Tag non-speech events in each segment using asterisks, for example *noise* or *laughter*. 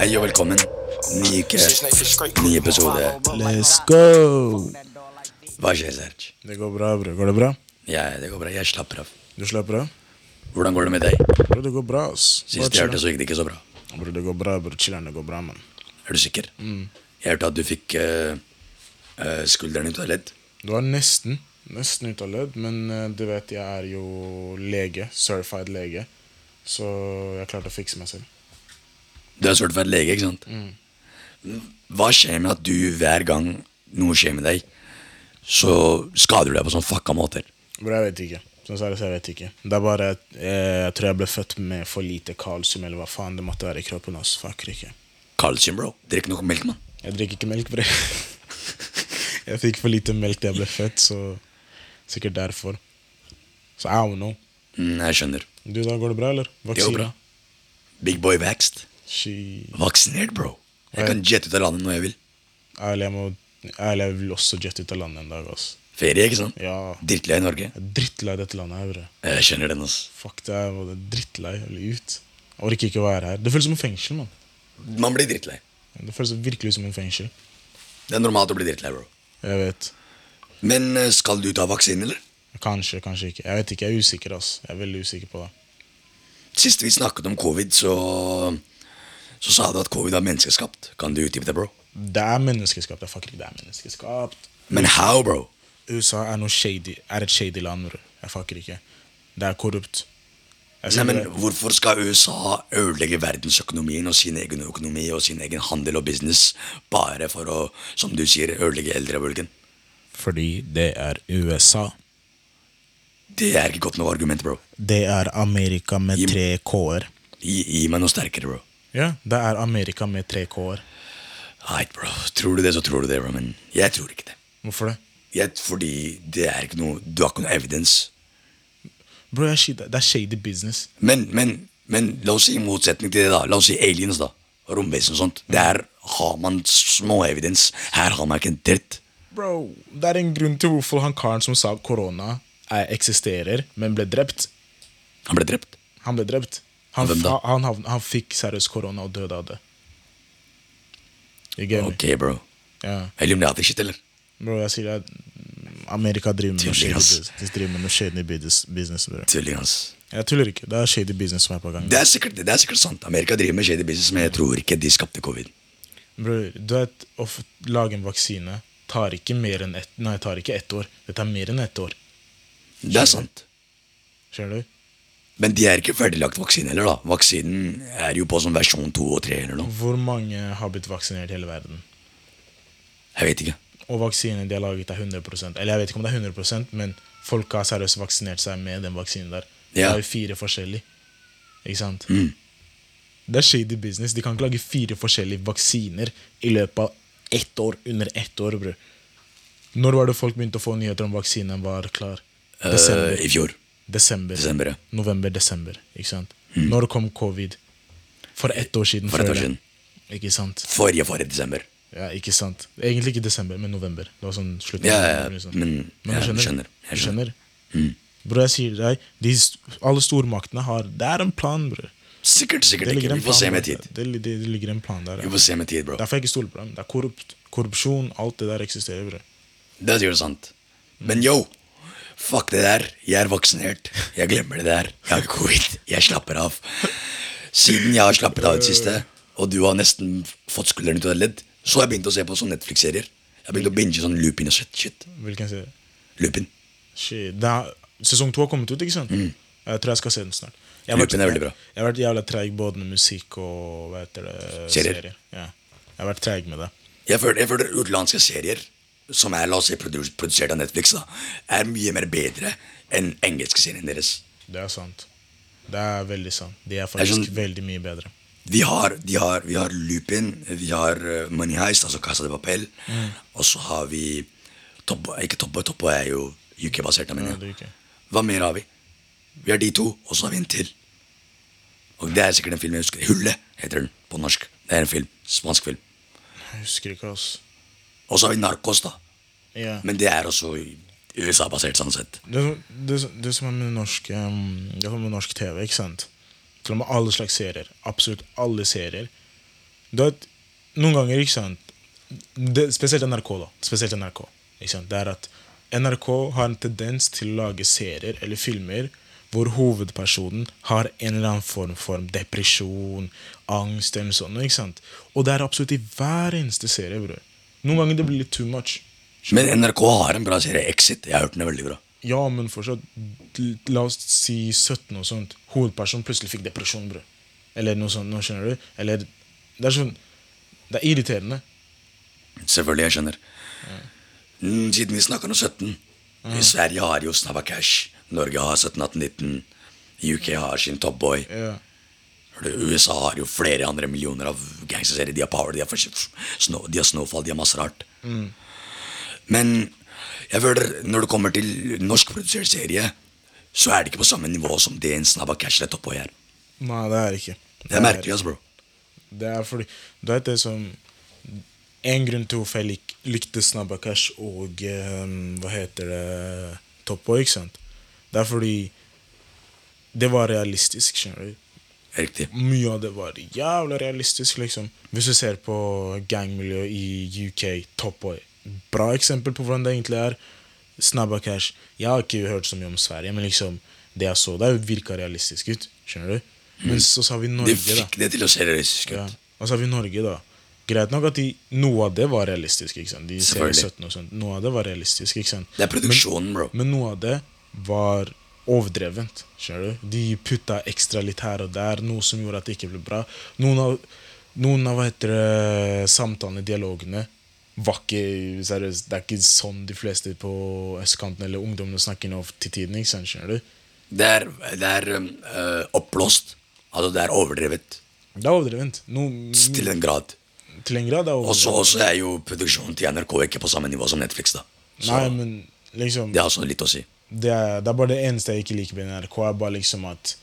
Hei og velkommen. Ny uke, ny episode. Let's go! Hva skjer, Serge? Det går bra, bror. Går det bra? Ja, det går bra. Jeg slapper av. Du slapper av? Hvordan går det med deg? Bro, det går bra, ass. Sist jeg hørte, så gikk det ikke så bra. Bro, det går bra, bror. Chiller'n, det går bra, mann. Er du sikker? Mm. Jeg hørte at du fikk uh, skulderen ut av ledd. Du var nesten, nesten ut av ledd, men uh, du vet, jeg er jo lege. Certified lege. Så jeg klarte å fikse meg selv. Du er et lege, ikke sant? Hva skjer med at du hver gang noe skjer med deg, så skader du deg på sånn fucka måter? Bro, jeg vet ikke. Sånn seriøst, jeg vet ikke. Det er bare at eh, jeg tror jeg ble født med for lite kalsium, eller hva faen det måtte være i kroppen. hans. Fuck ikke. Kalsium, bro. Drikk noe melk, mann. Jeg drikker ikke melk, bro. *laughs* jeg fikk for lite melk da jeg ble født, så sikkert derfor. Så I don't know. Mm, jeg skjønner. Du, da går det bra, eller? Det går bra. Big boy vaxed. She... Vaksinert, bro. Jeg kan jette ut av landet når jeg vil. Ærlig, jeg må Ærlig, jeg vil også jette ut av landet en dag, ass. Ferie, ikke sant? Ja. Drittlei i Norge. Jeg er drittlei dette landet her, bro Jeg skjønner den, ass. Fuck det, jeg var drittlei. Jeg vil ut. Jeg orker ikke å være her. Det føles som en fengsel, mann. Man blir drittlei. Det føles virkelig som en fengsel. Det er normalt å bli drittlei, bro. Jeg vet. Men eh, skal du ta vaksine, eller? Kanskje, kanskje ikke. Jeg vet ikke, jeg er usikker, ass. Jeg er veldig usikker på det. Sist vi snakket om covid, så Så sa du at covid er menneskeskapt. Kan du utdype det, bro? Det er menneskeskapt. Jeg fucker ikke, det er menneskeskapt. Men how, bro? USA er noe shady. Er et shady land, Bro. Jeg fucker ikke. Det er korrupt. Nei, men Hvorfor skal USA ødelegge verdensøkonomien og sin egen økonomi og sin egen handel og business bare for å, som du sier, ødelegge eldrebølgen? Fordi det er USA. Det er ikke godt noe argument, bro. Det er Amerika med Gi- tre K-er. Gi, gi meg noe sterkere, bro. Ja, det er Amerika med tre K-er. Right, bro. Tror du det, så tror du det, bro. Men jeg tror ikke det. Hvorfor det? Jeg, fordi det er ikke noe Du har ikke noe evidence. Bro, det er shady business. Men, men, men la oss si i motsetning til det, da. La oss si aliens, da. Romvesen og sånt. Der har man små evidens. Her har man ikke en dritt. Bro, det er en grunn til hvorfor han karen som sa korona er, eksisterer, men ble drept. Han ble drept. Han ble drept. Han, han, han, han fikk seriøst korona og døde av det. Ok, bro. Ja. Illuminati-shit, eller? Bro, jeg sier at Amerika driver med noe shady. De driver med noe shady business, bro. Tulling, ass. Jeg tuller ikke. Det er shady business som er på gang. Det er sikkert, det er sikkert sant. Amerika driver med shady business, men jeg tror ikke de skapte covid. Bro, du vet, å lage en vaksine tar ikke mer enn ett Nei, tar ikke ett år. Det tar mer enn ett år. Det er sant. Skjønner du? Men de er ikke ferdiglagt vaksine heller, da. Vaksinen er jo på sånn versjon to og tre eller noe. Hvor mange har blitt vaksinert i hele verden? Jeg vet ikke. Og vaksinen de har laget, er 100 Eller jeg vet ikke om det er 100 men folk har seriøst vaksinert seg med den vaksinen der. Det er jo fire forskjellige. Ikke sant? Mm. Det er shady business. De kan ikke lage fire forskjellige vaksiner i løpet av ett år. Under ett år, bror. Når var det folk begynte å få nyheter om vaksinen var klar? Eh, I fjor. Desember. Desember, ja. November, desember. Ikke sant? Når kom covid? For ett år siden. For ett år siden. Ikke sant? Forrige, forrige desember. Ja, ikke sant. Egentlig ikke desember, men november. Det var sånn slutten Ja, ja, ja, liksom. men- men ja, skjønner? skjønner. Jeg skjønner. Mm. Bror, jeg sier deg, de, alle stormaktene har Det er en plan, bror. Sikkert, sikkert Det ikke. Vi får se med tid. Det, det, det ligger en plan der. Vi får se med tid, bro. Derfor jeg ikke stoler på dem. Det er korrupt. Korrupsjon, alt det der eksisterer, bror. Det er sikkert sant. Men yo, fuck det der. Jeg er vaksinert. Jeg glemmer det der. Jeg har covid. Jeg slapper av. Siden jeg har slappet av i det siste, og du har nesten fått skulderen ut av ledd, så har jeg begynt å se på sånne Netflix-serier. Jeg har begynt å binge sånn Lupin og shit. shit. Hvilken serie? Lupin. Shit. Er, sesong to har kommet ut, ikke sant? Jeg tror jeg skal se den snart. Jeg har vært- Mm. Er veldig bra. Jeg har vært jævla treig både med musikk og hva heter det, Serier. Ja. Jeg har vært treig med det. Jeg føler, jeg føler utenlandske serier, som er la oss si, produsert av Netflix, da, er mye mer bedre enn engelske serien deres. Det er sant. Det er veldig sant. De er er faktisk sånn- veldig mye bedre. Vi har, har, vi har Lupin, vi har eh, Money Heist, altså Casa de Papel, og så har vi Toppo, ikke Toppo, Toppo er jo UK-basert, Ja, mener er jeg. ikke. Hva mer har vi? Vi har de to, og så har vi en til. Og det er sikkert en film jeg husker. Hullet heter den på norsk. Det er en film. Spansk film. Jeg husker ikke, ass. Og så har vi narkos, da. Ja. Men det er også USA-basert, sånn sett. Det, det, det som er med norsk, det som er med norsk TV, ikke sant? Til og med alle slags serier, absolutt alle serier, du vet, Noen ganger, ikke sant det, Spesielt NRK, da. Spesielt NRK. Ikke sant? Det er at NRK har en tendens til å lage serier eller filmer hvor hovedpersonen har en eller annen form for depresjon, angst eller noe sånt. Ikke sant? Og det er absolutt i hver eneste serie. Bror. Noen ganger det blir litt too much. Men NRK har en bra serie. Exit. Jeg har hørt den er veldig bra. Ja, men fortsatt La oss si 17 og sånt. Hovedpersonen plutselig fikk depresjon, bror. Eller noe sånt. Nå skjønner du? Eller Det er sånn Det er irriterende. Selvfølgelig, jeg skjønner. Mm, Siden vi snakker om 17 I Sverige har jo Snabba Cash. Norge har 17, 18, 19. UK har sin Topboy. Ja. USA har jo flere andre millioner av gangsterserier. De har Power, de har, Snow, de har Snowfall, de har masse rart. Men jeg føler når det kommer til norskprodusert serie, så er det ikke på samme nivå som det en Snabba Cash eller oppå her. Nei, det er ikke. Det er merkelig, altså, bro. Det er fordi Du vet det som En grunn til hvorfor jeg lik, likte Snabba Cash og um, hva heter det Top Boy, ikke sant? Det er fordi det var realistisk, skjønner du. Riktig. Mye av det var jævla realistisk, liksom. Hvis du ser på gangmiljøet i UK, Top Boy Bra eksempel på hvordan det egentlig er. Snabba Cash. Jeg har ikke hørt så mye om Sverige, men liksom det jeg så der, virka realistisk ut. Skjønner du? Men så sa vi De Norge, da. fikk det til å se realistisk Ja. ut. Og så har vi Norge, da. Greit nok at de, noe av det var realistisk. ikke sant? De ser Selvfølgelig. 17 og sånt. Noe av det var realistisk. ikke sant? Det er produksjonen, bro. Men noe av det var overdrevent. du? De putta ekstra litt her og der, noe som gjorde at det ikke ble bra. Noen av, noen av det, samtalene, dialogene, var ikke seriøst. Det er ikke sånn de fleste på østkanten eller ungdommene snakker nå til tiden. ikke sant? Skjønner du? Det er, det er øh, oppblåst. Altså, det er overdrevet. Det er overdrevent. No, Til en grad. til en grad er det Og så er jo produksjonen til NRK ikke på samme nivå som Netflix, da. Så Nei, men liksom det har også litt å si. Det er, det er bare det eneste jeg ikke liker med NRK. er bare liksom at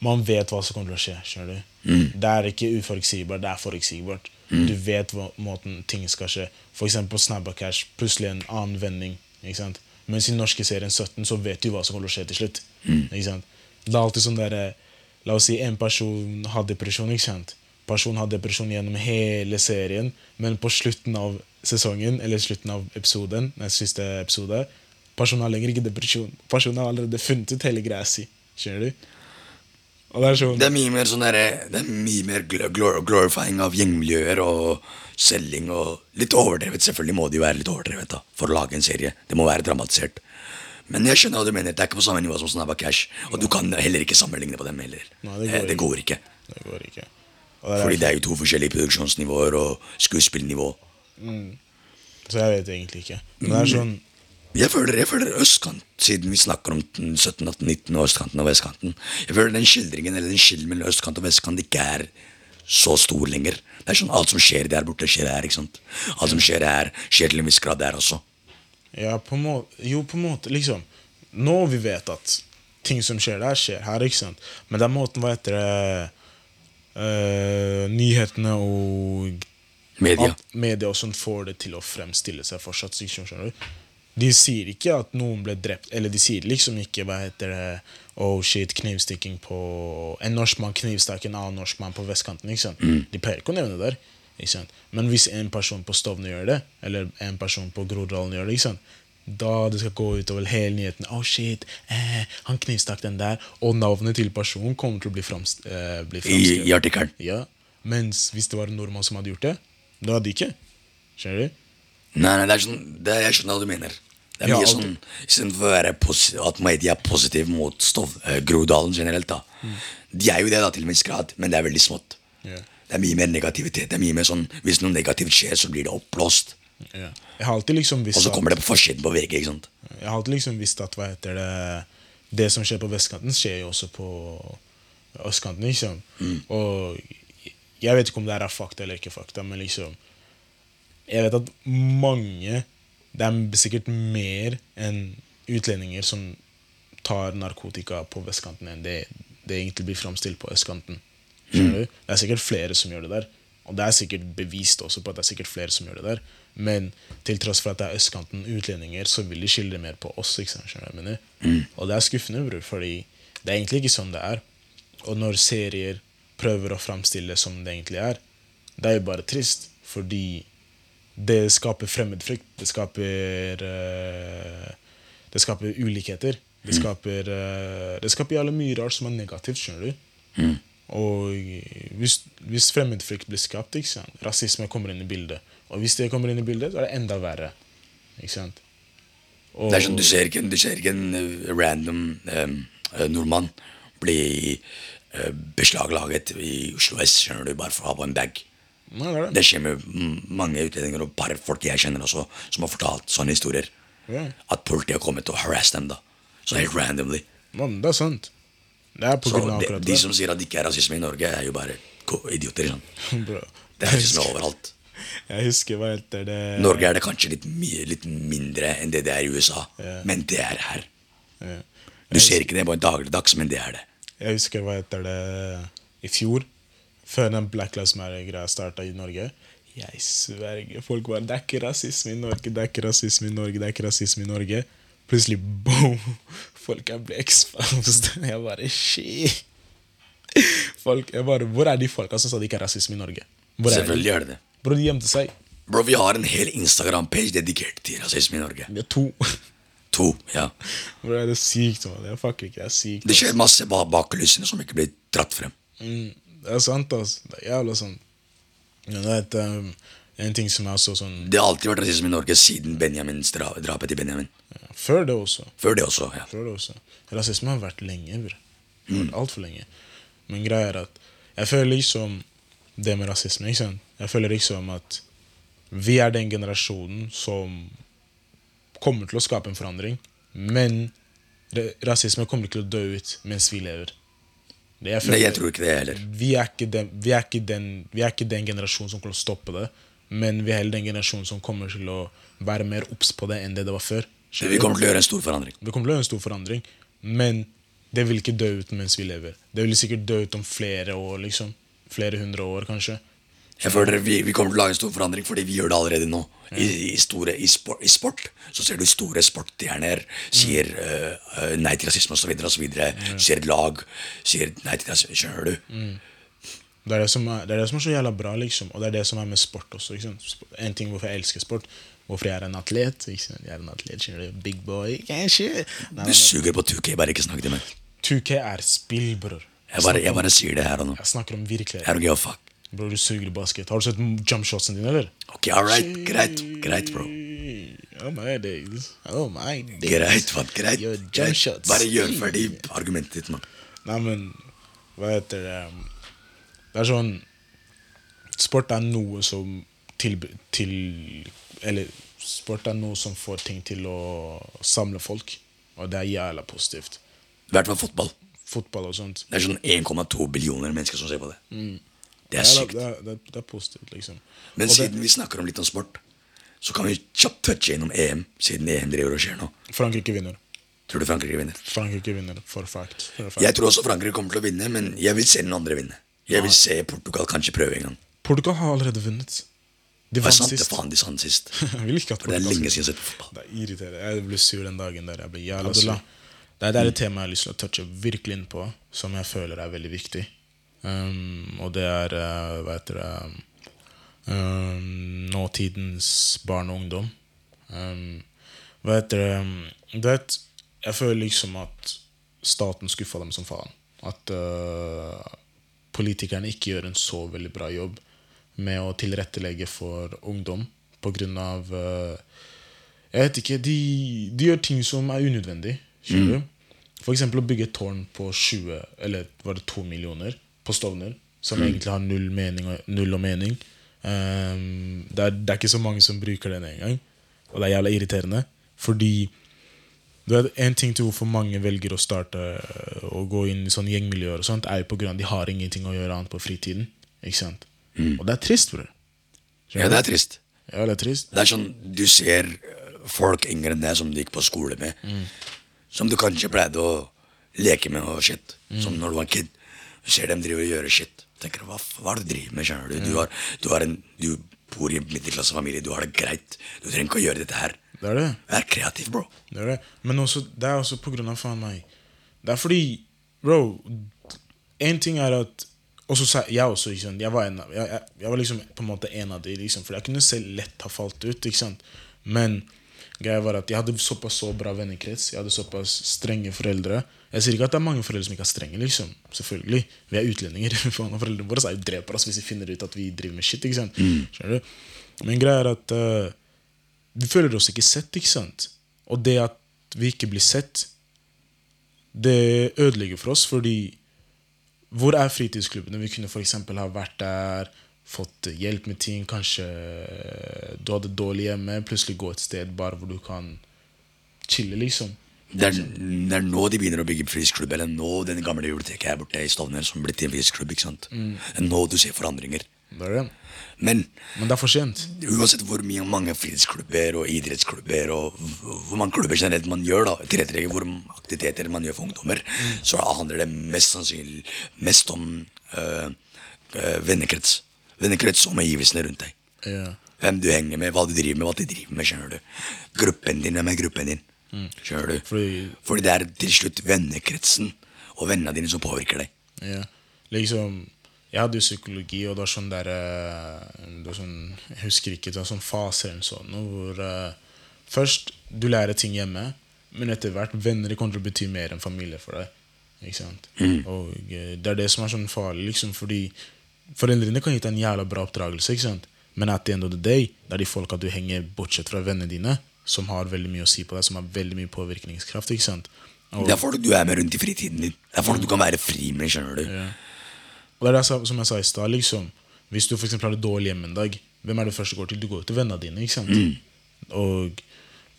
Man vet hva som kommer til å skje. skjønner du? Det er ikke uforutsigbart, det er forutsigbart. Du vet hva måten ting skal skje. Eksempel på Snabba Cash, plutselig en annen vending. ikke sant? Mens i norske serien 17 så vet du hva som kommer til å skje til slutt. ikke sant? Det er alltid sånn der, eh, La oss si en person har depresjon. ikke sant? Personen har depresjon gjennom hele serien, men på slutten av sesongen, eller slutten av episoden, den siste episode, personen har lenger ikke depresjon. Personen har allerede funnet ut hele greia si. Skjønner du? Det er sånn Det er mye mer sånn der, Det er mye mer glor glorifying av gjengmiljøer og selging og Litt overdrevet. Selvfølgelig må det jo være litt overdrevet da for å lage en serie. Det må være dramatisert. Men jeg skjønner hva du mener. Det er ikke på samme nivå som Snabba Cash. Og du kan heller ikke sammenligne på dem heller. Nei, det går Eh, det går ikke. Det går ikke. Det Fordi det er jo to forskjellige produksjonsnivåer og skuespillnivå. Så jeg vet egentlig ikke. Men det er sånn Jeg føler, jeg føler østkant, siden vi snakker om 17, 18, 19 og østkanten og vestkanten. Jeg føler den skildringen eller den skillen mellom østkant og vestkant ikke er så stor lenger. Det er sånn Alt som skjer der borte, skjer her. ikke sant? Alt som skjer her, skjer til en viss grad der også. Ja, på en måte Jo, på en måte, liksom. Nå vi vet at ting som skjer der, skjer her, ikke sant? Men er måten hva heter det uh, Nyhetene og Media. media og sånt får det til å fremstille seg fortsatt. skjønner du? De sier ikke at noen ble drept, eller de sier liksom ikke hva heter det, oh shit, knivstikking på En norskmann knivstakk en annen norskmann på vestkanten. ikke sant? De pleier ikke å nevne det der. ikke sant? Men hvis en person på Stovner gjør det, eller en person på Groruddalen gjør det, ikke sant? da det skal gå utover hele nyheten Oh shit, eh, han knivstakk den der. Og navnet til personen kommer til å bli, framst, eh, bli I, framskrevet. I artikkelen. Ja, Mens hvis det var en nordmann som hadde gjort det, da hadde de ikke. Skjønner du? Nei, nei, det er sånn, det jeg skjønner hva du mener. Det er mye ja, sånn, Istedenfor å være posi- at media er positiv mot Stov, eh, Groruddalen generelt, da. De er jo det da til en viss grad, men det er veldig smått. Yeah. Det er mye mer negativitet. Det er mye mer sånn, Hvis noe negativt skjer, så blir det oppblåst. Yeah. Liksom Og så kommer det på forsiden på VG. ikke sant? jeg har alltid liksom visst at hva heter det Det som skjer på vestkanten, skjer jo også på østkanten. liksom. Og jeg vet ikke om det her er fakta eller ikke fakta, men liksom Jeg vet at mange Det er sikkert mer enn utlendinger som tar narkotika på vestkanten enn det det egentlig blir framstilt på østkanten. Mm. Det er sikkert flere som gjør det der. Og det er sikkert bevist også på at det er sikkert flere som gjør det der. Men til tross for at det er østkanten utlendinger, så vil de skildre mer på oss. mener? Og det er skuffende, bror, fordi det er egentlig ikke sånn det er. Og når serier prøver å framstille som det egentlig er, Det er jo bare trist, fordi det skaper fremmedfrykt. Det skaper eh, Det skaper ulikheter. Det skaper eh, Det skaper jævlig mye rart som er negativt, skjønner du. Og hvis, hvis fremmedfrykt blir skapt, rasisme kommer inn i bildet. Og hvis det kommer inn i bildet, så er det enda verre. Ikke sant? Og, Det er sånn, Du ser ikke, du ser ikke en eh, random eh, nordmann bli uh, beslaglaget i Oslo S skjønner du, bare for å ha på en bag. Nei, det det. Det skjer med mange utlendinger og par folk jeg kjenner også, som har fortalt sånne historier. Yeah. At politiet har kommet og harassed dem. da Så helt randomly. Man, det er sant. Det er på Så grunn av de, akkurat de det. som sier at det ikke er rasisme i Norge, er jo bare idioter. Sånn. *laughs* Det er rasisme overalt. *laughs* Jeg husker hva heter det Norge er det kanskje litt, mye, litt mindre enn det det er i USA, yeah. men det er her. Yeah. Du ser ikke det på en dagligdags, men det er det. Jeg husker hva heter det i fjor, før den Black Lives Matter-greia starta i Norge. Jeg sverger. Folk bare 'Det er ikke rasisme i Norge', 'det er ikke rasisme i Norge', 'det er ikke rasisme i Norge'. Plutselig boom! Folk er ble exposed. *laughs* Jeg bare shit. Folk, jeg bare, Hvor er de folka som sa det ikke er rasisme i Norge? Hvor? Selvfølgelig er det det. Bro, de gjemte seg. Bro, vi har en hel Instagram-page dedikert til rasisme i Norge. Vi er to. To, ja. Bro, det er sykt. Man. Det er fucker ikke, det er sykt. Det skjer masse ba- bak kulissene som ikke blir dratt frem. Mm, det er sant, altså. Det er jævla sant. Men det er et, um, en ting som er også sånn Det har alltid vært rasisme i Norge siden Benjamin, drapet til Benjamin. ja, Før det også. Før det også, ja. Før det også. Rasisme har vært lenge. Bro. Det har vært Altfor lenge. Men greia er at jeg føler liksom det med rasisme ikke sant? Jeg føler liksom at vi er den generasjonen som kommer til å skape en forandring. Men rasisme kommer ikke til å dø ut mens vi lever. Det føler, Nei, jeg tror ikke det heller. vi er ikke den, vi er ikke den, vi er ikke den generasjonen som kommer til å stoppe det, men vi er heller den generasjonen som kommer til å være mer obs på det enn det det var før. Vi kommer til å gjøre en stor forandring. Vi kommer til å gjøre en stor forandring, men det vil ikke dø ut mens vi lever. Det vil sikkert dø ut om flere år, liksom. Flere hundre år, kanskje. Jeg føler vi, vi kommer til å lage en stor forandring fordi vi gjør det allerede nå. I, i, store, i, sport, I sport så ser du store sportstjerner sier øh, nei til rasisme osv. Mm. ser lag sier nei til rasisme. Skjønner du? Det er det, som er, det er det som er så jævla bra, liksom. Og det er det som er med sport også. En ting hvorfor jeg elsker sport. Hvorfor jeg er en atlet. Jeg er en atlet, skjønner du. Big boy, kanskje. Nei, Du suger på 2K, bare ikke snakk til meg. 2K er spill, bror. Jeg jeg bare sier det her og nå. Jeg snakker om virkelighet. I don't give a fuck. Bror, du suger i basket. Har du sett jumpshotsen dine, eller? Ok, all right. Greit, greit, bro. Oh my days. Oh my days. Greit, mann. Greit. Yo, greit. Bare gjør ferdig argumentet ditt, mann. Nei, men hva heter det Det er sånn Sport er noe som til, til Eller sport er noe som får ting til å samle folk. Og det er jævla positivt. I hvert fall fotball. Fotball og sånt. Det er sånn 1,2 billioner mennesker som ser på det. Det er Ja, sykt. Det, det, det er positivt, liksom. Men Og siden vi snakker om litt om sport, så kan vi kjapt touche innom EM, siden EM driver og skjer nå. Frankrike vinner. Tror du Frankrike vinner? Frankrike vinner for fact. For fact. Jeg tror også Frankrike kommer til å vinne, men jeg vil se den andre vinne. Jeg vil se Portugal kanskje prøve en gang. Portugal har allerede vunnet. De vant sant sist. faen de sa sist? *laughs* For det er lenge siden jeg har sett fotball. Det er irriterende. Jeg ble sur den dagen der. Jeg ble jævla sur. Det er, det er et tema jeg har lyst til å touche virkelig inn på, som jeg føler er veldig viktig. Um, og det er uh, hva heter det um, Nåtidens barn og ungdom. Um, hva heter det vet, jeg føler liksom at staten skuffa dem som faen. At uh, politikerne ikke gjør en så veldig bra jobb med å tilrettelegge for ungdom på grunn av eh, Jeg vet ikke. De, de gjør ting som er unødvendig. Mm. For eksempel å bygge et tårn på 20 Eller var det 2 millioner på Stovner, som egentlig har null, mening null og mening. Um, det, er, det er ikke så mange som bruker den engang. Og det er jævla irriterende. Fordi du vet, En ting til hvorfor mange velger å starte øh, å gå inn i sånne gjengmiljøer, og sånt, er jo på grunn av at de har ingenting å gjøre annet på fritiden. Ikke sant? Og det er trist, bror. Ja, det er trist. Ja, det er trist. Det er sånn, Du ser øh, folk yngre enn deg som du gikk på skole med, som du kanskje pleide å leke med og shit, som når du var kid. Du ser dem driver og gjøre shit. Tenker, hva, hva er det du driver med? skjønner Du Du, har, du, har en, du bor i en middelklassefamilie, du har det greit. Du trenger ikke å gjøre dette her. Det er det. Vær kreativ, bro. Det er det. Men også, det er også på grunn av faen meg Det er fordi Bro, en ting er at Og så sa jeg også, jeg var, en, jeg, jeg, var liksom på en måte en av de, liksom, for jeg kunne selv lett ha falt ut. Men greia var at jeg hadde såpass så bra vennekrets, jeg hadde såpass strenge foreldre. Jeg sier ikke at det er mange foreldre som ikke er strenge, liksom. Selvfølgelig. Vi er utlendinger. *laughs* Foreldrene våre er jo dreper oss hvis de finner ut at vi driver med shit. ikke sant? Du? Men greia er at uh, vi føler oss ikke sett, ikke sant? Og det at vi ikke blir sett, det ødelegger for oss, fordi hvor er fritidsklubbene? Vi kunne f.eks. ha vært der, fått hjelp med ting. Kanskje du hadde dårlig hjemme, plutselig gå et sted bare hvor du kan chille, liksom. Det er, det er nå de begynner å bygge frisklubb. eller nå den gamle biblioteket her borte i Stovner som blitt til en frisklubb. ikke sant? Er nå du ser forandringer. Det det. Men Men det er for sent. uansett hvor mye, mange fritidsklubber og idrettsklubber og hvor mange klubber generelt man gjør, da, tilrettelegger hvor aktiviteter man gjør for ungdommer, så handler det mest sannsynlig mest om øh, øh, vennekrets. Vennekrets og omgivelsene rundt deg. Ja. Hvem du henger med, hva du driver med, hva de driver med. skjønner du Gruppen din, hvem er gruppen din? Skjønner du? Fordi- Fordi det er til slutt vennekretsen og vennene dine som påvirker deg. Ja. Liksom, jeg hadde jo psykologi, og det var sånn der eh, det var sånn, Jeg husker ikke, det var sånn fase eller sånn hvor uh, Først du lærer ting hjemme, men etter hvert venner kommer til å bety mer enn familie for deg. Ikke sant? Og eh, Det er det som er sånn farlig, liksom, fordi foreldrene kan gi deg en jævla bra oppdragelse, ikke sant? men at the end of the day, det er de folka du henger bortsett fra vennene dine, som har veldig mye å si på deg, som har veldig mye påvirkningskraft. ikke sant? Og- Det er folk du er med rundt i fritiden din. Det er folk du kan være fri med. skjønner du Og det er det som jeg sa i stad, liksom. Hvis du for har det dårlig hjemme en dag, hvem er det første du går til? Du går til vennene dine. ikke sant? Og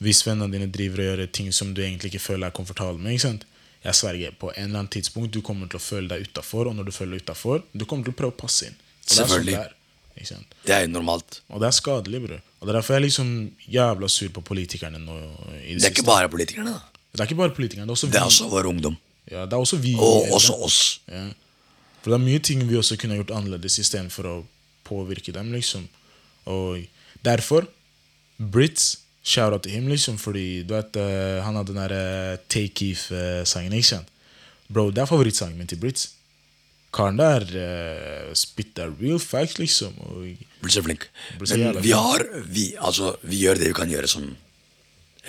hvis vennene dine driver og gjør ting som du egentlig ikke føler er komfortabel med, ikke sant? jeg sverger, på en eller annen tidspunkt du kommer til å føle deg utafor, og når du føler deg utafor, du kommer til å prøve å passe inn. Og det er sånn det er? Det er jo normalt. Og det er skadelig, bror. Og det er derfor jeg liksom jævla sur på politikerne nå. i Det er ikke bare politikerne. da Det er ikke bare politikerne, det er også vi. Det er også vår ungdom. Ja, det er også vi Og eldre. også oss. Ja. For det er mye ting vi også kunne gjort annerledes istedenfor å påvirke dem. liksom. Og derfor Brits shout out til him, liksom, fordi du vet, eh, han hadde den der uh, Take If-sangen. ikke sant? Bro, det er favorittsangen min til Brits. Karen der uh, spitter real facts, liksom. Blir så flink. Men vi har vi, altså, vi gjør det vi kan gjøre som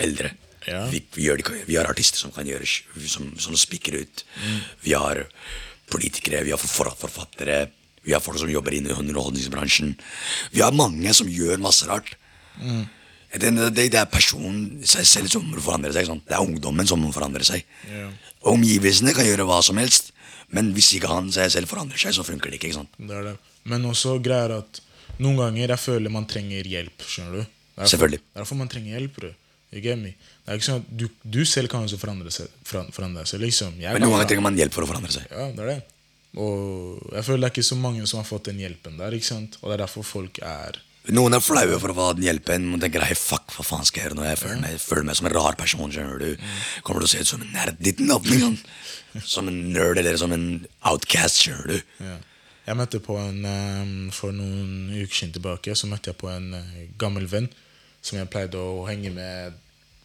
eldre. Ja. Vi, vi, gjør vi har artister som kan gjøre som, som spikker ut. Mm. Vi har politikere, vi har forfattere, vi har folk som jobber innen underholdningsbransjen. Vi har mange som gjør masse rart. Mm. Det, det, det er personen seg selv som forandrer seg. Sant? Det er ungdommen som forandrer seg. Yeah. Omgivelsene kan gjøre hva som helst, men hvis ikke han seg selv forandrer seg, så funker det ikke. ikke sant? det er det. Men også greier at noen ganger jeg føler man trenger hjelp. skjønner du? Er derfor- Selvfølgelig. Er derfor man trenger hjelp. Bro. Det er ikke sånn at du, du selv kan også forandre, seg, forandre seg liksom. Men noen ganger trenger man hjelp for å forandre seg. Ja, det er det. Og jeg føler det er ikke så mange som har fått den hjelpen der. ikke sant? Og det er derfor folk er Noen er flaue for å få den hjelpen. Man tenker hey, fuck, hva faen skal jeg gjøre nå? Jeg føler meg, føler meg som en rar person. skjønner du Kommer til å se ut som en nerd ditt navn. Liksom. Som en nerd eller som en outcast. skjønner du ja. Jeg møtte på en eh, For noen uker siden tilbake Så møtte jeg på en eh, gammel venn som jeg pleide å henge med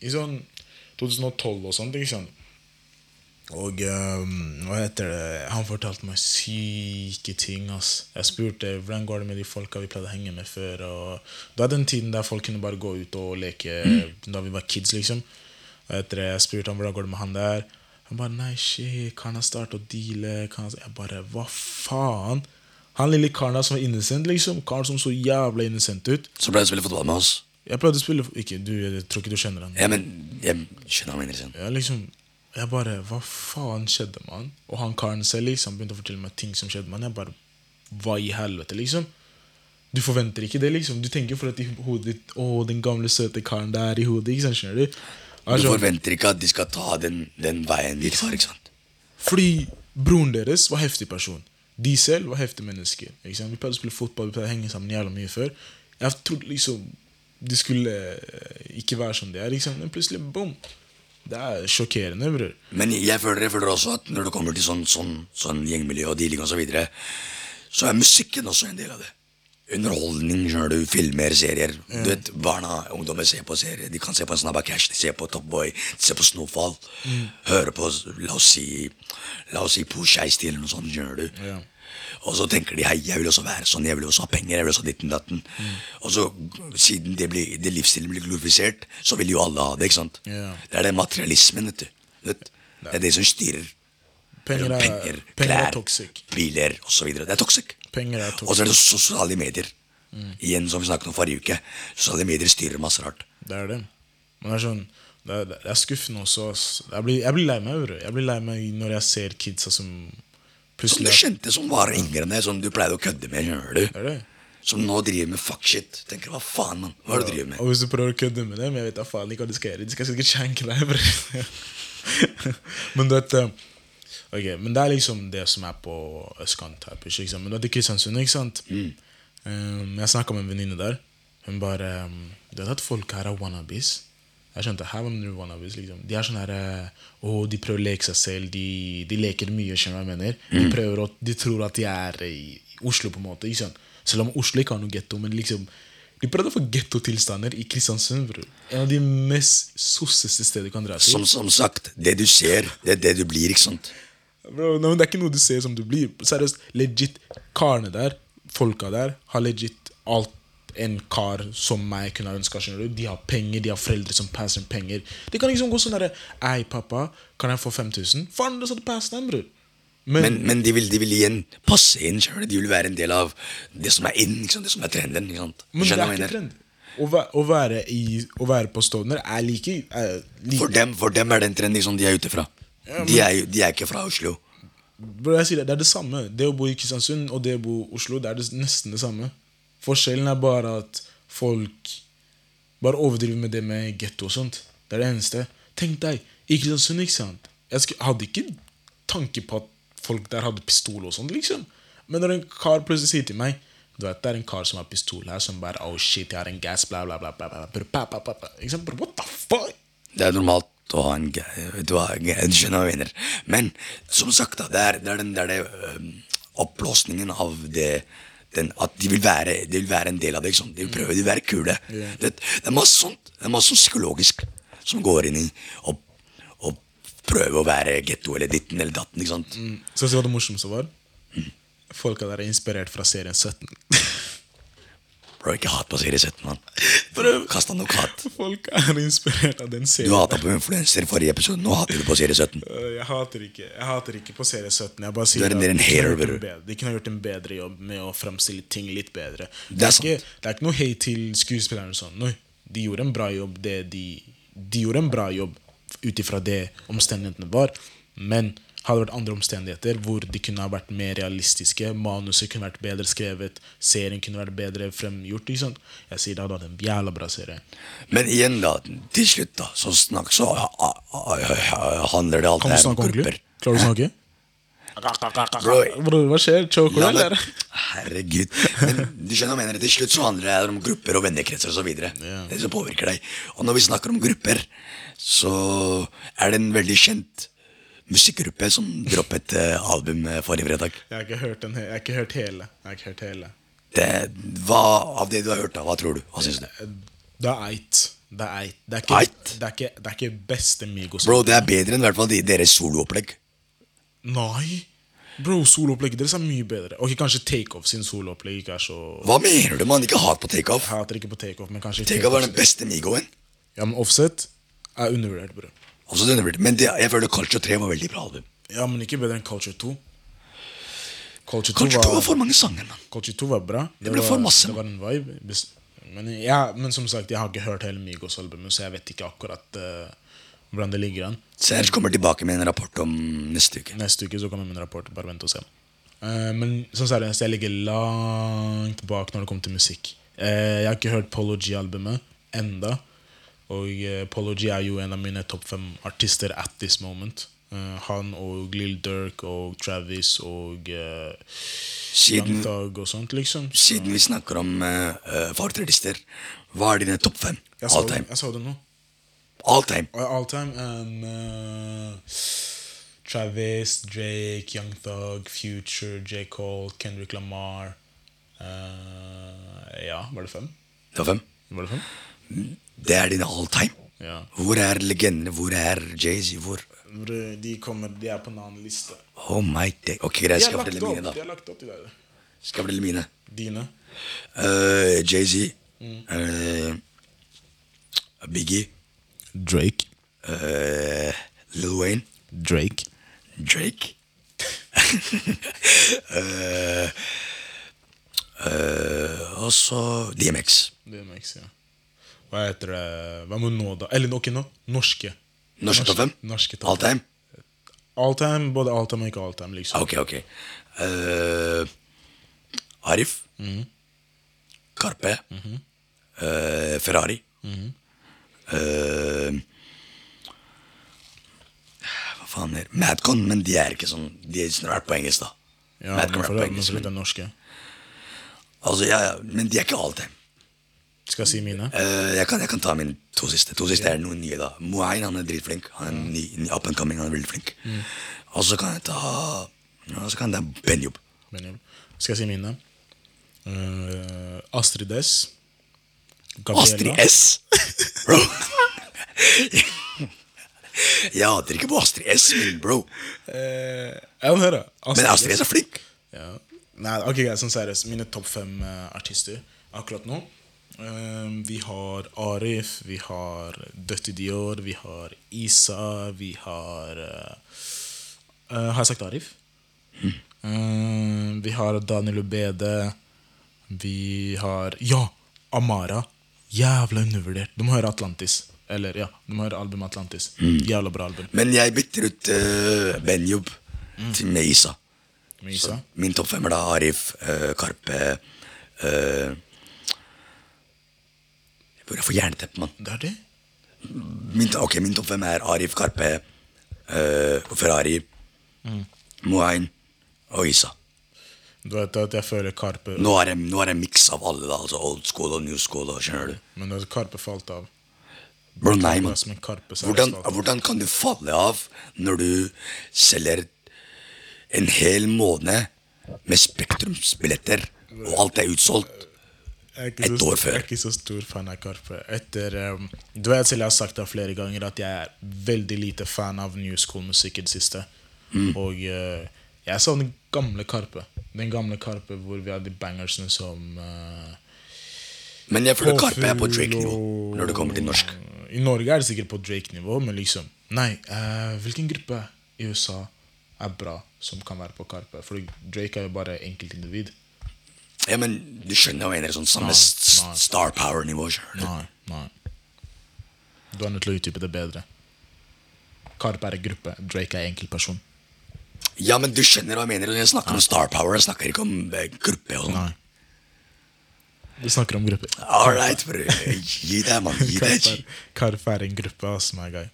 i sånn 2012 og sånt. ikke sant? Og um, hva heter det Han fortalte meg syke ting. ass. Jeg spurte hvordan går det med de folka vi pleide å henge med før. Og det var den tiden der folk kunne bare gå ut og leke da vi var kids. liksom. Og etter det, Jeg spurte han hvordan går det med han der. Han bare nei, shit, kan han starte å deale? Jeg bare hva faen? Han lille karen der som var innocent, liksom. Karen som så jævla innocent ut. Så ble du spille fotball med oss. Jeg prøvde å spille Ikke, du, jeg tror ikke du kjenner han. Ja, men jeg skjønner han innocent. Ja, Liksom. Jeg liksom bare Hva faen skjedde med han? Og han karen selv liksom begynte å fortelle meg ting som skjedde med han. Jeg bare Hva i helvete, liksom? Du forventer ikke det, liksom. Du tenker for at i hodet ditt Å, den gamle, søte karen der i hodet. Ikke sant, skjønner du? Du Altså, forventer ikke at de skal ta den, den veien de tar. ikke sant? fordi broren deres var heftig person. De selv var heftige mennesker. Ikke sant? Vi pleide å spille fotball, vi pleide å henge sammen jævla mye før. Jeg trodde liksom de skulle ikke være som de er, sant? men plutselig boom. Det er sjokkerende, bror. Men jeg føler, jeg føler også at når det kommer til sånn, sånn, sånn gjengmiljø og dealing osv., så, videre, så er musikken også en del av det. underholdning, skjønner du. Filmer, serier. Du vet, Barna, ungdommer ser på serier. De kan se på en Snabba Cash, de ser på Top Boy, de ser på Snowfall. Hører på, la oss si La oss si Push Ice eller noe sånt, skjønner du. Ja. Og så tenker de hei, jeg vil også være sånn, jeg vil også ha penger, jeg vil også ha ditten datten. Og så, siden det, blir, det livsstilen blir glorifisert, så vil jo alle ha det, ikke sant? Yeah. Det er den materialismen, vet du. Vet? Det er det som styrer. Penger er, penger, penger er klær, toxic. biler osv. Det er toxic. Penger Og så er det sosiale medier. Igjen, som vi snakket om forrige uke. Sosiale medier styrer masse rart. Det er det. Men det er sånn Det er, det er skuffende også. Jeg blir, jeg blir lei meg. Jeg blir lei meg når jeg ser kidsa som Som du kjente som var yngre enn deg, som du pleide å kødde med. skjønner du? Som nå driver med fuck shit. Tenker hva faen, mann? Hva er det du driver med? Og hvis du prøver å kødde med dem, jeg vet da faen ikke hva de skal gjøre. De skal sikkert skjenke deg. bror. *laughs* men du vet eh, Ok, men det er liksom det som er på østkant her. Ikke sant? Men du vet Kristiansund, ikke sant? Um, jeg snakka med en venninne der. Hun bare um, Du vet at folk her er wannabes? Jeg skjønte her var det us. liksom. De er sånn her Å, de prøver å leke seg selv. De, de leker mye, skjønner du hva jeg mener? De, prøver å, de tror at de er i Oslo, på en måte. ikke sant? Selv om Oslo ikke har noe getto, men liksom de prøvde å få gettotilstander i Kristiansund. Bro. En av de mest sosseste steder du kan dra til. Som, som sagt, det du ser, det er det du blir, ikke sant? Bro, no, det er ikke noe du ser som du blir. Seriøst, legit, karene der, folka der, har legit alt en kar som meg kunne ha ønska. De har penger, de har foreldre som passer penger. De kan liksom gå sånn derre Ei, pappa, kan jeg få 5000? Faen, det er pass den, bror. Men, Men, men de, vil, de vil igjen passe inn sjøl. De vil være en del av det som er inn, det som er trenden. men det er ikke trend. Å, å, være i, å være på Stovner er like, er like For dem, for dem er det en trend liksom, de er ute fra. De er, de er ikke fra Oslo. Bro, jeg sier det, det er det samme. Det å bo i Kristiansund og det å bo i Oslo, det er det, nesten det samme. Forskjellen er bare at folk bare overdriver med det med getto og sånt. Det er det eneste. Tenk deg, i Kristiansund, ikke sant. Jeg hadde ikke tanke på at folk der hadde pistol og sånt, liksom. Men når en kar plutselig sier til meg Du vet, det er en kar som har pistol her, som bare Oh shit, jeg har en gass, bla, bla, bla. bla. Ikke sant? What the fuck? Det er normalt å ha en Du skjønner hva jeg mener. Men som sagt, da, det er, det er den der det, øhm, oppblåsningen av det den, At de vil, være, de vil være en del av det. De vil prøve, de vil være kule. Det, det er masse sånt Det er masse sånt psykologisk som går inn i å å prøve å være getto eller ditten eller datten. ikke sant? Skal jeg så hva det morsomste var? Folka der er inspirert fra serien 17. *laughs* Bro, ikke hat på serie 17, mann. Kast han nok hat. Folk er inspirert av den serien. Du hata på influenser i forrige episode, nå hater du på serie 17. Øh, Jeg hater ikke Jeg hater ikke på serie 17. Jeg bare Du sier er en at en de kunne hater, bedre- De kunne gjort en bedre jobb med å fremstille ting litt bedre. Det er ikke, det er ikke noe hate til skuespillerne. Sånn. Nei, de gjorde en bra jobb. Det de, de gjorde en bra jobb ut ifra det omstendighetene var. Men hadde vært andre omstendigheter hvor de kunne ha vært mer realistiske, manuset kunne vært bedre skrevet, serien kunne vært bedre fremgjort? Jeg sier det hadde vært en jævla bra serie. Men igjen, da. Til slutt, da. Så snakk, så handler det alt om grupper. Klarer du å snakke? Bro, hva skjer? Choker du, eller? Herregud. Men du skjønner hva jeg mener. Til slutt så handler det om grupper og vennekretser osv. Yeah. Det som påvirker deg. Og når vi snakker om grupper, så er det en veldig kjent musikkgruppe som droppet eh, album eh, forrige fredag. Jeg har ikke hørt, den, jeg har ikke hørt hele. Jeg har ikke hørt hele. Det, hva av det du har hørt, da? Hva tror du? Hva syns du? Det er eit. Det er eit. Det er ikke, Eit? Det er ikke, det er ikke beste Migos. Bro, det er bedre enn i hvert fall de- deres soloopplegg. Nei! Bro, soloopplegget deres er mye bedre. Ok, Kanskje Takeoff sin soloopplegg ikke er så Hva mener du, mann? Ikke hat på takeoff. Hater ikke på Takeoff, men kanskje Takeoff er den beste Migoen. Ja, men Offset er undervurdert, bro. Men det, jeg føler Culture 3 var veldig bra album. Ja, men ikke bedre enn Culture 2. Culture 2 Culture 2 var, var for mange sanger, Man. Culture 2 var bra. Det ble var, for masse, Det var en vibe. Men, ja, men som sagt, jeg har ikke hørt hele Migos-albumet, så jeg vet ikke akkurat uh, hvordan det ligger an. Serge kommer tilbake med en rapport om neste uke. Neste uke så kommer jeg med en rapport. Bare vent og se. Uh, men som seriøst, jeg ligger langt bak når det kommer til musikk. Uh, jeg har ikke hørt Polo G-albumet enda. Og uh, Polo G er jo en av mine topp fem artister at this moment. Eh, han og Lill Durk og Travis og uh, Siden, og sånt, liksom. Så, siden vi snakker om uh, fartredister, hva er dine topp fem? All time. jeg sa det nå. All time. All time um, uh, Travis, Drake, Young Thug, Future, J. Cole, Kendrick Lamar Uh, Ja, var det fem? Det var fem. Var det fem? Det er din all time. Ja. Hvor er legendene? Hvor er Jay-Z? Hvor Hvor De, kommer, de er på en annen liste. Oh my day. Ok, greit, skal jeg fortelle mine, opp, de da. har lagt opp de der. Skal jeg fortelle mine. Dine. Uh, Jay-Z. eh, Biggie. Drake. Uh, Lil Wayne. Drake. Drake. *laughs* uh, uh, og så DMX. DMX, ja. Hva heter det Hva med nå, da? Eller ok, nå. Norske. Norske topp fem? Norske topp All time? All time, både all time og ikke all time, liksom. Ok, ok. uh, Arif. Karpe. eh, Ferrari. Eh, hva faen er Madcon, men de er ikke sånn De er snart på engelsk, da. Ja, Madcon men er på engelsk. Men, norske. altså, ja, ja, men de er ikke all time. Skal jeg si mine? Uh, jeg, kan, jeg kan ta mine to siste. To siste er noen nye, da. Moein han er dritflink. Han er ny, ny up and coming, han er veldig flink. Og så kan jeg ta ja, Så kan jeg ta Benjob. Benjamin. Skal jeg si mine? Uh, Astrid S. Gabriela. Astrid S! Bro. jeg hater ikke på Astrid S, min bro. Uh, jeg vil høre. Men Astrid S er flink. Ja. Nei, ok, sånn seriøst. Mine topp fem eh, artister akkurat nå. Eh, vi har Arif, vi har Døtti Dior, vi har Isa, vi har eh, eh, Har jeg sagt Arif? Eh, vi har Daniel Ubede. Vi har Ja! Amara. Jævla undervurdert. Du må høre Atlantis. Eller, ja, du må høre albumet Atlantis. Jævla bra album. Men jeg bytter ut uh, Benjob til med Isa. Med Isa. Min topp fem er da Arif, uh, Karpe uh, Hvor jeg få jernteppe, mann. Det er det? Min, ok, min topp fem er Arif, Karpe, uh, Ferrari, Moain og Isa. Du vet at jeg føler Karpe Nå er det, nå er det en miks av alle, da. Altså old school og new school. Og, skjønner du? Men det Karpe falt av. Bro, nei, det Hvordan, hvordan kan du falle av når du selger en hel måned med Spektrumsbilletter, og alt er utsolgt? Er ikke et så, år før. Jeg er ikke så stor fan av Karpe. Etter, um, du vet selv jeg har sagt det flere ganger at jeg er veldig lite fan av new school-musikk i det siste. Mm. Og uh, jeg savner gamle Karpe. Den gamle Karpe hvor vi hadde bangersene som uh, Men jeg føler Karpe er på Drake-nivå når det kommer til norsk. I Norge er det sikkert på Drake-nivå, men liksom Nei, uh, hvilken gruppe i USA er bra som kan være på Karpe? For Drake er jo bare enkeltindivid. Ja, men du skjønner hva jeg mener? Sånn samme Nei, nei. star power-nivå. Nei, nei. Du er nødt til å utdype det bedre. Karp er en gruppe, Drake er enkeltperson. Ja, men du skjønner hva jeg mener. Jeg snakker om star power, jeg snakker ikke om eh, gruppe og sånn. Nei. Vi snakker om grupper. All right, bro. Gi deg, mann. Gi deg. Karp er en gruppe, ass, my guy.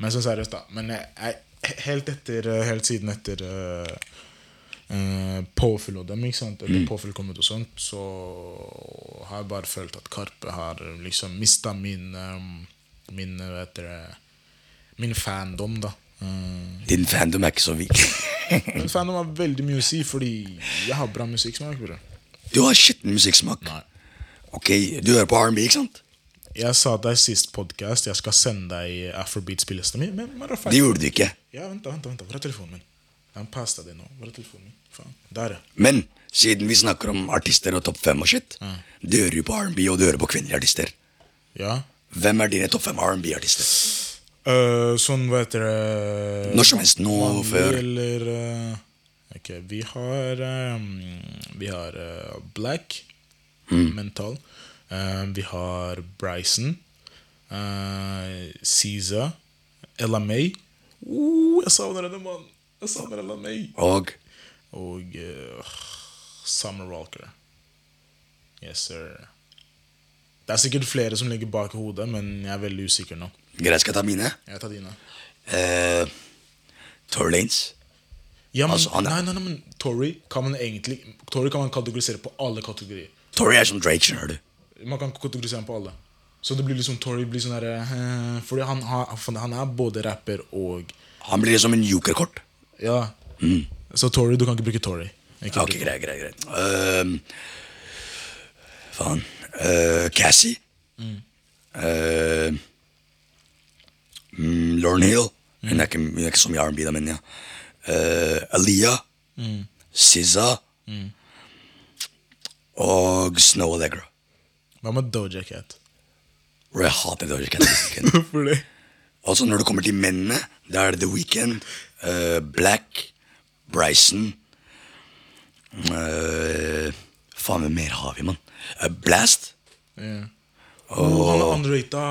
Men sånn seriøst, da. Men jeg, jeg, helt etter Helt siden etter uh, uh, Påfyll og dem, ikke sant? Etter Påfyll kom ut og sånt, så har jeg bare følt at Karpe har liksom mista min um, Min, vet dere, Min fandom, da. Uh, Din fandom er ikke så vik. *laughs* men fandom har veldig mye å si, fordi jeg har bra musikksmak. Bro. Du har skitten musikksmak. Nei. Ok, du hører på R&B, ikke sant? Jeg sa deg sist podcast jeg skal sende deg Afrobeat-spillelista mi. Det gjorde du ikke. Ja, vent, vent, vent, vent. Telefonen min? Har pasta det nå. Er telefonen min? Faen. Der, ja. Men siden vi snakker om artister og topp fem og shit, du hører jo på R&B, og du hører på kvinnelige artister. Ja. Hvem er dine topp fem R&B-artister? Uh, sånn, hva heter det Når som helst, nå, Vanlig før. Eller uh, Ok, vi har um, Vi har uh, Black, Mm. Mental. Vi har Bryson. Uh, Caesar. Ella May. Uh, jeg savner henne, mann! Jeg eller meg May. Og Og uh, Summer Walker. Yes, sir. Det er sikkert flere som ligger bak hodet, men jeg er veldig usikker nå. greit, skal jeg ta mine? Jeg tar dine. Uh, Torlanes. Ja, men, Altså, nei, nei, nei, men Tory kan man egentlig Tory kan man kategorisere på alle kategorier. Tory er som Drake, skjønner du. Man kan kategorisere ham på alle. Så det blir liksom Tory blir sånn derre uh, Fordi han, har- han er både rapper og Han blir liksom en jokerkort. Ja. Så Tory, du kan ikke bruke Tory. Ikke Ok, greit, greit, greit. Ehm, Faen. Uh, Cassie. Eh, mm, Lauren Hill. Hun er ikke, hun er ikke så mye R&B, da, men ja. Uh, Aliyah. SZA. Og Snow Allegra. Hva med Doja Cat? Jeg hater Doja Cat. Hvorfor *laughs* det? Altså Når det kommer til mennene, da er det The Weeknd, eh, Black, Bryson uh, Faen, hvem mer har vi, mann? Uh, Blast. Oh, han er underrata.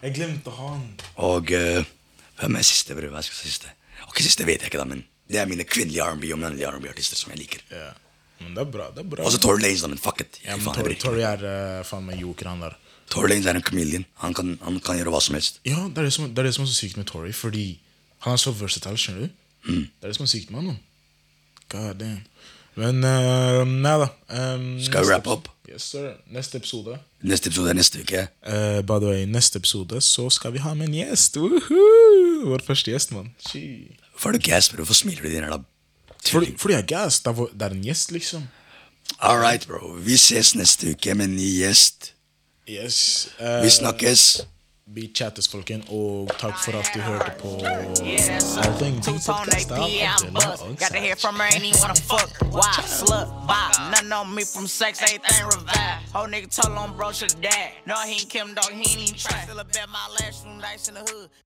Jeg glemte han. og Hvem er siste, bror? Hva skal jeg si siste? Ok, siste vet jeg ikke, da, men det er mine kvinnelige R&B og mannlige R&B-artister som jeg liker. Ja. Men det er bra. det er bra Og så Tory Lanes, da, men fuck it. ja, men faen, Tor. Tory er uh, faen meg joker, han der. Tory Lanes er en chameleon. Han kan, han kan gjøre hva som helst. Ja, det er det, som, det er det som er så sykt med Tory, fordi han er så versatile, skjønner du? Mm. Det er det som er sykt med han. nå. God damn. Men uh, nei da. Um, Skal vi rappe wrap up? Yes, sir. Neste episode. Neste episode er neste uke. Uh, by the way, neste episode så skal vi ha med en gjest. Woohoo! Vår første gjest, mann. Hvorfor er du gass, bro? Hvorfor smiler du din jævla Fordi, fordi jeg er gass. Det er, det er en gjest, liksom. All right, bro. Vi ses neste uke med en ny gjest. Yes. Uh, Vi snakkes. vi chattesfolken og takk for at du hørte på Allting din podkast av Abdullah og Satch. Nigga told on bro should die. No, he ain't Kim, dog. He ain't even try. Still a my last room dice in the hood.